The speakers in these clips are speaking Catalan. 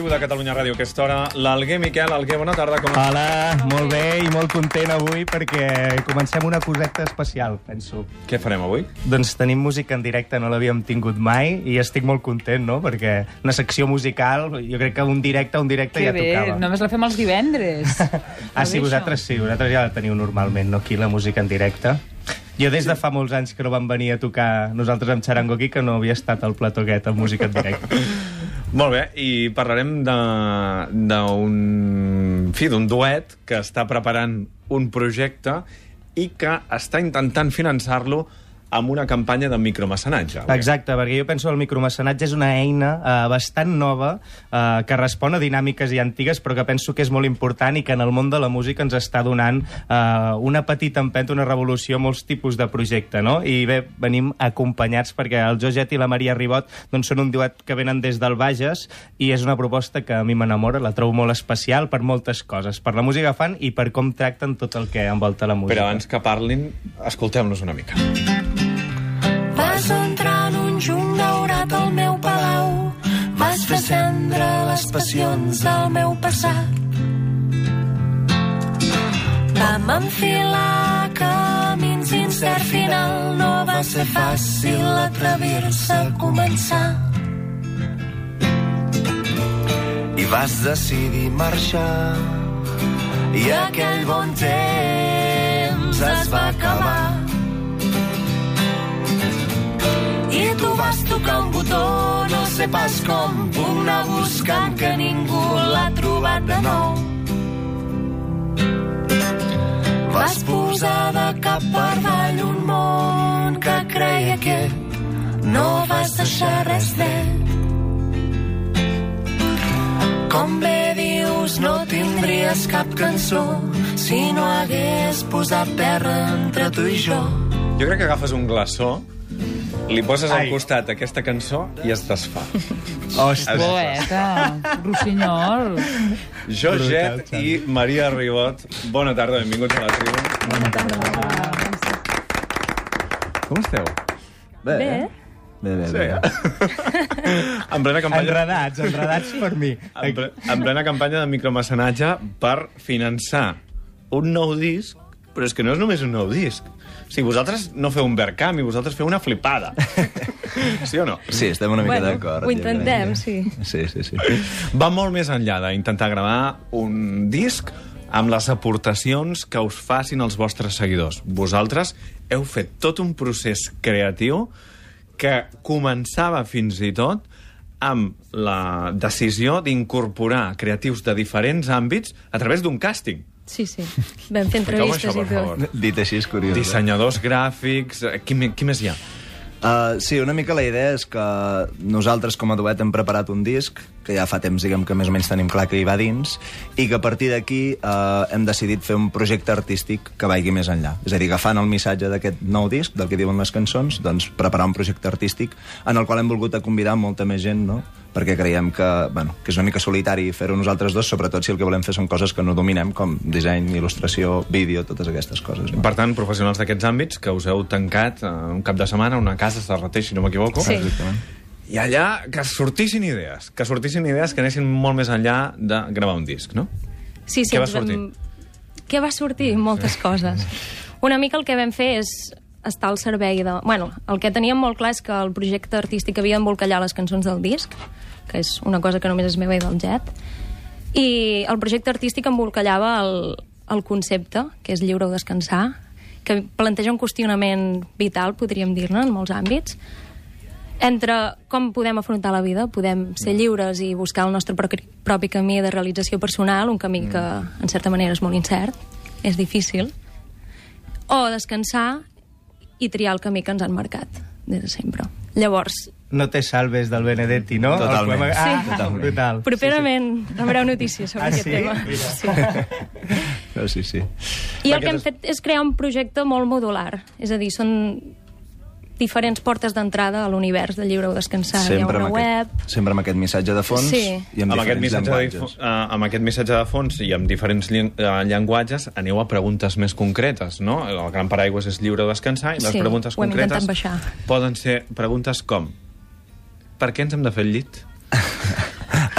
tribu de Catalunya Ràdio, aquesta hora. L'Alguer Miquel. Alguer, bona tarda. Com estàs? Hola, molt bé i molt content avui perquè comencem una coseta especial, penso. Què farem avui? Doncs tenim música en directe, no l'havíem tingut mai i estic molt content, no? Perquè una secció musical, jo crec que un directe, un directe Que ja bé, tocava. només la fem els divendres. Ah, sí, vosaltres sí, vosaltres ja la teniu normalment, no, aquí, la música en directe. Jo des de fa molts anys que no vam venir a tocar nosaltres amb Charango aquí, que no havia estat al plató aquest amb música en directe. Molt bé, i parlarem d'un... Fi, d'un duet que està preparant un projecte i que està intentant finançar-lo amb una campanya de micromecenatge. Alguer. Exacte, perquè jo penso que el micromecenatge és una eina eh, bastant nova eh, que respon a dinàmiques i antigues, però que penso que és molt important i que en el món de la música ens està donant eh, una petita empenta, una revolució, molts tipus de projecte, no? I bé, venim acompanyats perquè el Jojet i la Maria Ribot doncs, són un duet que venen des del Bages i és una proposta que a mi m'enamora, la trobo molt especial per moltes coses, per la música fan i per com tracten tot el que envolta la música. Però abans que parlin, escoltem-los una mica. Juny daurat al meu palau, vas fer cendre les passions del meu passat. Vam enfilar camins fins cert final, no va ser fàcil atrevir-se a començar. i vas decidir marxar I aquell bon temps es va acabar. Tocar un botó, no sé pas com, puc anar buscant que ningú l'ha trobat de nou. Vas posar de cap per avall un món que creia que no vas deixar res d'ell. Com bé dius, no tindries cap cançó si no hagués posat terra entre tu i jo. Jo crec que agafes un glaçó, li poses al Ai. costat aquesta cançó i es desfà. Ostres. Poeta, rossinyol. Jojet Brutal, i Maria Ribot, bona tarda, benvinguts a la tribu. Com esteu? Bé, Bé. bé, bé, Sí, bé. en plena campanya... Enredats, enredats per mi. En, ple, en plena campanya de micromecenatge per finançar un nou disc, però és que no és només un nou disc. O sigui, vosaltres no feu un Verkam i vosaltres feu una flipada. sí o no? Sí, estem una mica Bueno, d'acord. ho intentem, sí. Sí, sí, sí. Va molt més enllà d'intentar gravar un disc amb les aportacions que us facin els vostres seguidors. Vosaltres heu fet tot un procés creatiu que començava fins i tot amb la decisió d'incorporar creatius de diferents àmbits a través d'un càsting. Sí, sí. Vam fer entrevistes això, i tot. Dit així és curiós. eh? Dissenyadors gràfics... eh, Qui, me- qui més hi ha? Uh, sí, una mica la idea és que nosaltres com a duet hem preparat un disc que ja fa temps, diguem, que més o menys tenim clar que hi va dins i que a partir d'aquí uh, hem decidit fer un projecte artístic que vagi més enllà. És a dir, agafant el missatge d'aquest nou disc, del que diuen les cançons, doncs preparar un projecte artístic en el qual hem volgut convidar molta més gent, no? Perquè creiem que, bueno, que és una mica solitari fer-ho nosaltres dos, sobretot si el que volem fer són coses que no dominem, com disseny, il·lustració, vídeo, totes aquestes coses. No? Per tant, professionals d'aquests àmbits que us heu tancat eh, un cap de setmana una casa, Serrater, si no m'equivoco. Sí. Exactament. I allà que sortissin idees, que sortissin idees que anessin molt més enllà de gravar un disc, no? Sí, sí, Què va ens vam- sortir? Què va sortir? Moltes coses. Una mica el que vam fer és estar al servei de... Bueno, el que teníem molt clar és que el projecte artístic havia d'embolcallar les cançons del disc, que és una cosa que només és meva i del Jet, i el projecte artístic embolcallava el, el concepte, que és lliure o descansar, que planteja un qüestionament vital, podríem dir-ne, en molts àmbits, entre com podem afrontar la vida, podem ser lliures i buscar el nostre propi, propi camí de realització personal, un camí que, en certa manera, és molt incert, és difícil, o descansar i triar el camí que ens han marcat des de sempre. Llavors, No te salves del Benedetti, no? El Totalment. poema- Ah, Sí. Totalment. brutal. properament rebreu notícies sobre Ah, aquest sí? tema. Mira. Sí. No, sí, sí. I el Perquè que hem fet és crear un projecte molt modular, és a dir, són diferents portes d'entrada a l'univers de lliure o descansar. Hi ha Sempre una amb, web... aquest, sempre amb aquest missatge de fons Sí. i amb, amb aquest, diferents missatge de, llenguatges. uh, amb aquest missatge de fons i amb diferents llen uh, llenguatges aneu a preguntes més concretes, no? El gran paraigües és lliure de descansar i les Sí, preguntes concretes poden ser preguntes com per què ens hem de fer el llit?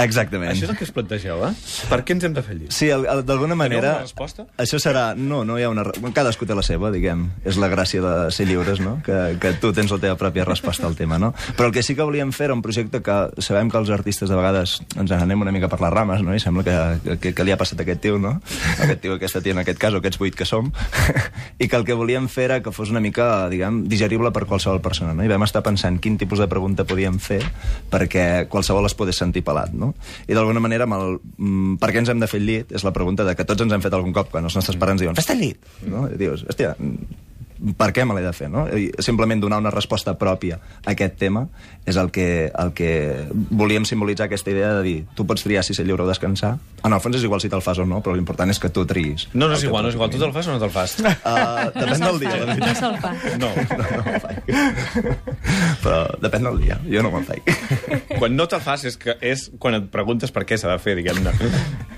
Exactament. Això és el que us plantegeu, eh? Per què ens hem de fer llit? Sí, d'alguna manera... una resposta? Això serà... No, no hi ha una... Cadascú té la seva, diguem. És la gràcia de ser lliures, no? Que, que tu tens la teva pròpia resposta al tema, no? Però el que sí que volíem fer era un projecte que sabem que els artistes de vegades ens en anem una mica per les rames, no? I sembla que, que, que li ha passat a aquest tio, no? Aquest tio, aquesta tia, en aquest cas, o aquests vuit que som. I que el que volíem fer era que fos una mica, diguem, digerible per qualsevol persona, no? I vam estar pensant quin tipus de pregunta podíem fer perquè qualsevol es pogués sentir pelat, no? I d'alguna manera, amb el, mm, per què ens hem de fer el llit? És la pregunta de que tots ens hem fet algun cop quan els nostres pares ens diuen fes-te el llit! No? I dius, hòstia, per què me l'he de fer, no? I simplement donar una resposta pròpia a aquest tema és el que, el que volíem simbolitzar aquesta idea de dir, tu pots triar si ser lliure o descansar. En el fons és igual si te'l fas o no, però l'important és que tu triïs. No, no és igual, no és igual. Tu te'l fas o no te'l fas? Uh, depèn no del dia, la No veritat. se'l fa. No. No, no me'l faig. Però depèn del dia, jo no me'l faig. Quan no te'l fas és, que és quan et preguntes per què s'ha de fer, diguem-ne.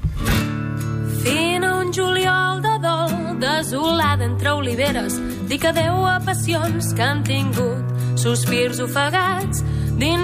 desolada entre oliveres, dic adeu a passions que han tingut sospirs ofegats dins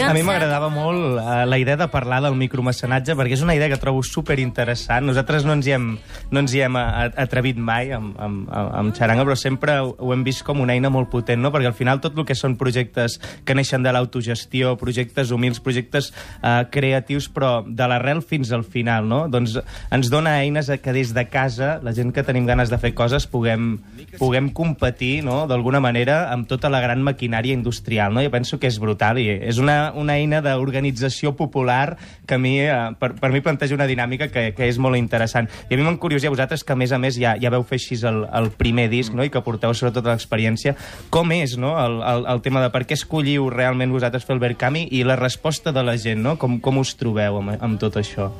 A mi m'agradava molt uh, la idea de parlar del micromecenatge perquè és una idea que trobo super interessant. Nosaltres no ens hi hem, no ens hi hem a- atrevit mai amb, amb, amb xaranga, però sempre ho hem vist com una eina molt potent, no? perquè al final tot el que són projectes que neixen de l'autogestió, projectes humils, projectes uh, creatius, però de l'arrel fins al final, no? doncs ens dona eines a que des de casa, la gent que tenim ganes de fer coses, puguem, puguem competir no? d'alguna manera amb tota la gran maquinària industrial. No? Jo penso que és brutal i és una, una eina d'organització popular que a mi, eh, per, per mi planteja una dinàmica que, que és molt interessant. I a mi m'encuriosia vosaltres que, a més a més, ja, ja veu fer així el, el primer disc no? i que porteu sobretot l'experiència. Com és no? el, el, el tema de per què escolliu realment vosaltres fer el Verkami i la resposta de la gent, no? com, com us trobeu amb, amb tot això?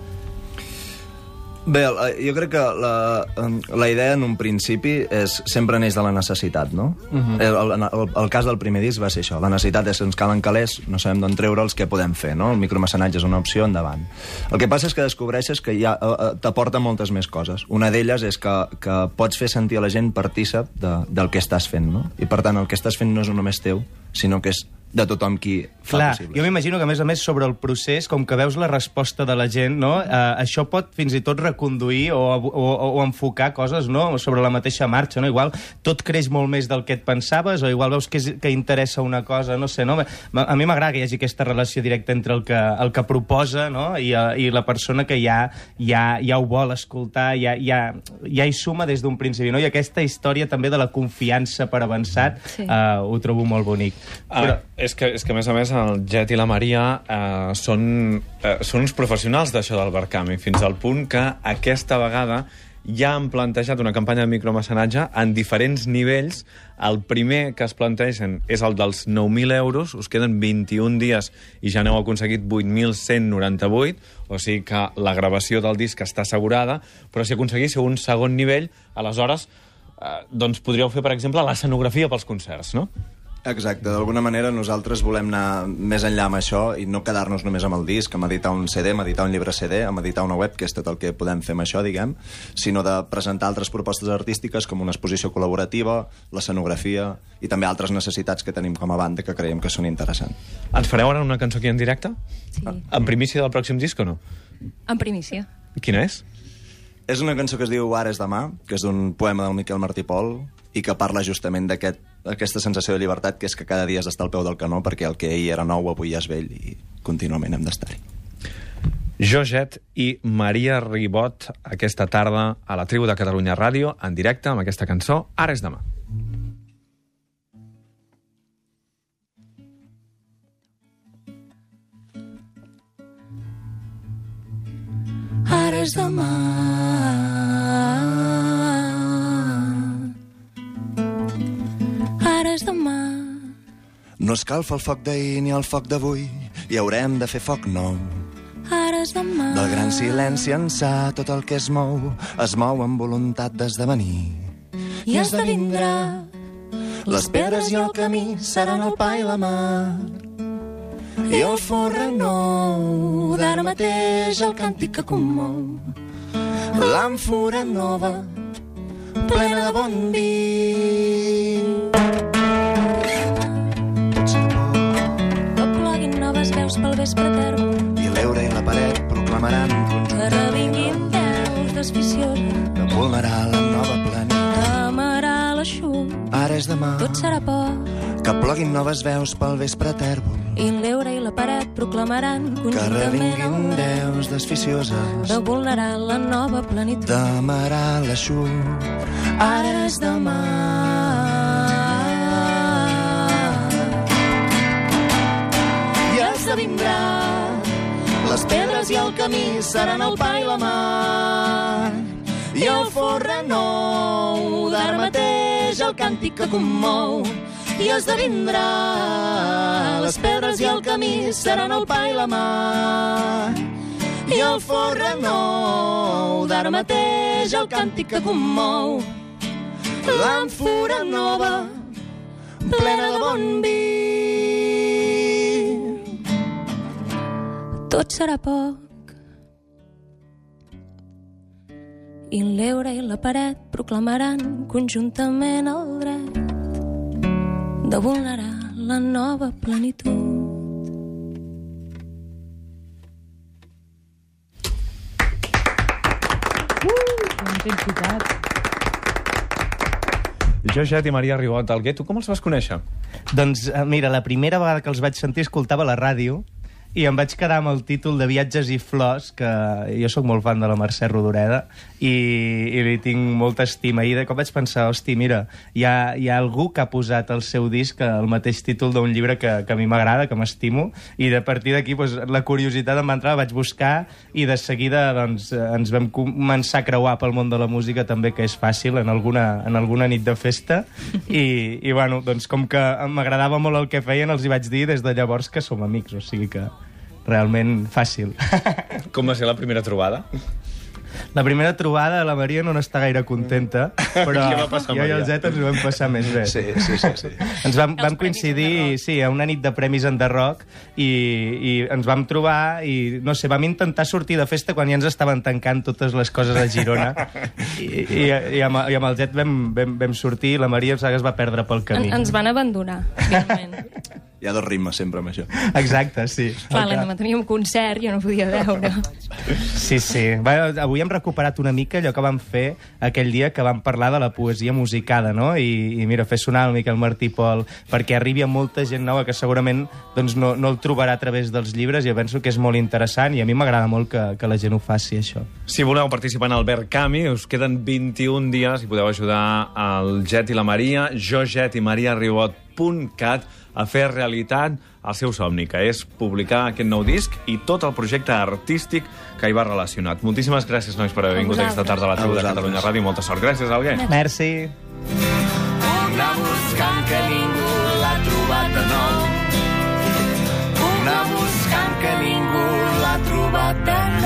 Bé, eh, jo crec que la, la idea en un principi és sempre neix de la necessitat, no? Uh -huh. el, el, el, el cas del primer disc va ser això. La necessitat és que ens calen calés, no sabem d'on treure'ls, què podem fer, no? El micromecenatge és una opció, endavant. El que passa és que descobreixes que ja eh, eh, t'aporta moltes més coses. Una d'elles és que, que pots fer sentir a la gent partícip de, del que estàs fent, no? I per tant, el que estàs fent no és només teu, sinó que és de tothom qui fa Clar, possible. jo m'imagino que, a més a més, sobre el procés, com que veus la resposta de la gent, no? eh, això pot fins i tot reconduir o, o, o enfocar coses no? sobre la mateixa marxa. No? Igual tot creix molt més del que et pensaves o igual veus que, és, que interessa una cosa, no sé. No? A mi m'agrada que hi hagi aquesta relació directa entre el que, el que proposa no? I, eh, i la persona que ja, ja, ja ho vol escoltar, ja, ja, ja hi suma des d'un principi. No? I aquesta història també de la confiança per avançat Sí. eh, ho trobo molt bonic. Ah, és, que, és que, a més a més, el Jet i la Maria eh, són, eh, són uns professionals d'això del Barcami, fins al punt que aquesta vegada ja han plantejat una campanya de micromecenatge en diferents nivells. El primer que es plantegen és el dels 9.000 euros, us queden 21 dies i ja n'heu aconseguit 8.198, o sigui que la gravació del disc està assegurada, però si aconseguíssiu un segon nivell, aleshores eh, doncs podríeu fer, per exemple, l'escenografia pels concerts, no? Exacte, d'alguna manera nosaltres volem anar més enllà amb això i no quedar-nos només amb el disc, amb editar un CD, amb editar un llibre CD, amb editar una web, que és tot el que podem fer amb això, diguem, sinó de presentar altres propostes artístiques com una exposició col·laborativa, l'escenografia i també altres necessitats que tenim com a banda que creiem que són interessants. Ens fareu ara una cançó aquí en directe? Sí. En primícia del pròxim disc o no? En primícia. Quina és? És una cançó que es diu Ara és demà, que és d'un poema del Miquel Martí Pol i que parla justament d'aquesta aquest, sensació de llibertat que és que cada dia has d'estar al peu del canó perquè el que ahir era nou avui ja és vell i contínuament hem d'estar-hi. Jojet i Maria Ribot aquesta tarda a la tribu de Catalunya Ràdio en directe amb aquesta cançó Ara és demà. Ara és demà. No escalfa el foc d'ahir ni el foc d'avui i haurem de fer foc nou. Ara és demà. Del gran silenci ençà tot el que es mou es mou amb voluntat d'esdevenir. I esdevindrà. Les pedres i el camí seran el pa i la mar. I el forre nou d'ara mateix el càntic que commou. L'àmfora nova, plena de bon vi. Pel vespre tèrbol I l'eure i la paret proclamaran que revinguin veus desficioses que vulnerar la nova planeta. amarà l'eixut Ara és demà, tot serà poc que ploguin noves veus pel vespre tèrbol, i l'eure i la paret proclamaran que conjuntament revinguin el dret veus desficioses, de vulnerar la nova plenitud. D'amarar l'eixut. ara és demà i el camí seran el pa i la mar. I el forre nou d'ara mateix el càntic que commou i esdevindrà les pedres i el camí seran el pa i la mar. I el forre nou d'ara mateix el càntic que commou l'àmfora nova plena de bon vi. Tot serà poc. I l'eure i la paret proclamaran conjuntament el dret de vulnerar la nova plenitud. Intensitat. Jo, Jet i Maria Ribot, Alguer, tu com els vas conèixer? Doncs, eh, mira, la primera vegada que els vaig sentir escoltava la ràdio i em vaig quedar amb el títol de Viatges i Flors, que jo sóc molt fan de la Mercè Rodoreda, i, i li tinc molta estima. I de cop vaig pensar, hosti, mira, hi ha, hi ha algú que ha posat el seu disc al mateix títol d'un llibre que, que a mi m'agrada, que m'estimo, i de partir d'aquí doncs, la curiositat em va entrar, vaig buscar, i de seguida doncs, ens vam començar a creuar pel món de la música també, que és fàcil, en alguna, en alguna nit de festa, i, i bueno, doncs com que m'agradava molt el que feien, els hi vaig dir des de llavors que som amics, o sigui que realment fàcil. Com va ser la primera trobada? La primera trobada, la Maria no n'està gaire contenta, però va passar, jo i el? Zet ens ho vam passar més bé. Sí, sí, sí. sí. Ens vam, vam coincidir, sí, a una nit de premis en Rock i, i ens vam trobar i, no sé, vam intentar sortir de festa quan ja ens estaven tancant totes les coses a Girona i, i, i, amb, i amb el Zet vam, vam, vam sortir i la Maria em sembla que es va perdre pel En, camí. ens van abandonar, finalment. Hi ha dos ritmes sempre amb això. Exacte, sí. Clar, que- l'endemà teníem concert, jo no podia veure. Sí, sí. Va, avui hem recuperat una mica allò que vam fer aquell dia que vam parlar de la poesia musicada, no? I, i mira, fer sonar una mica el Martí Pol perquè arribi a molta gent nova que segurament doncs, no, no el trobarà a través dels llibres i jo penso que és molt interessant i a mi m'agrada molt que, que la gent ho faci, això. Si voleu participar en el Verkami, us queden 21 dies i podeu ajudar el Jet i la Maria, jo, Jet i Maria Puntcat a fer realitat el seu somni, que és publicar aquest nou disc i tot el projecte artístic que hi va relacionat. Moltíssimes gràcies, nois, per haver vingut aquesta tarda a la tribu de Catalunya Ràdio. Molta sort. Gràcies, Alguer. Merci. Una buscant que ningú l'ha trobat de nou. Una buscant que ningú l'ha trobat de nou.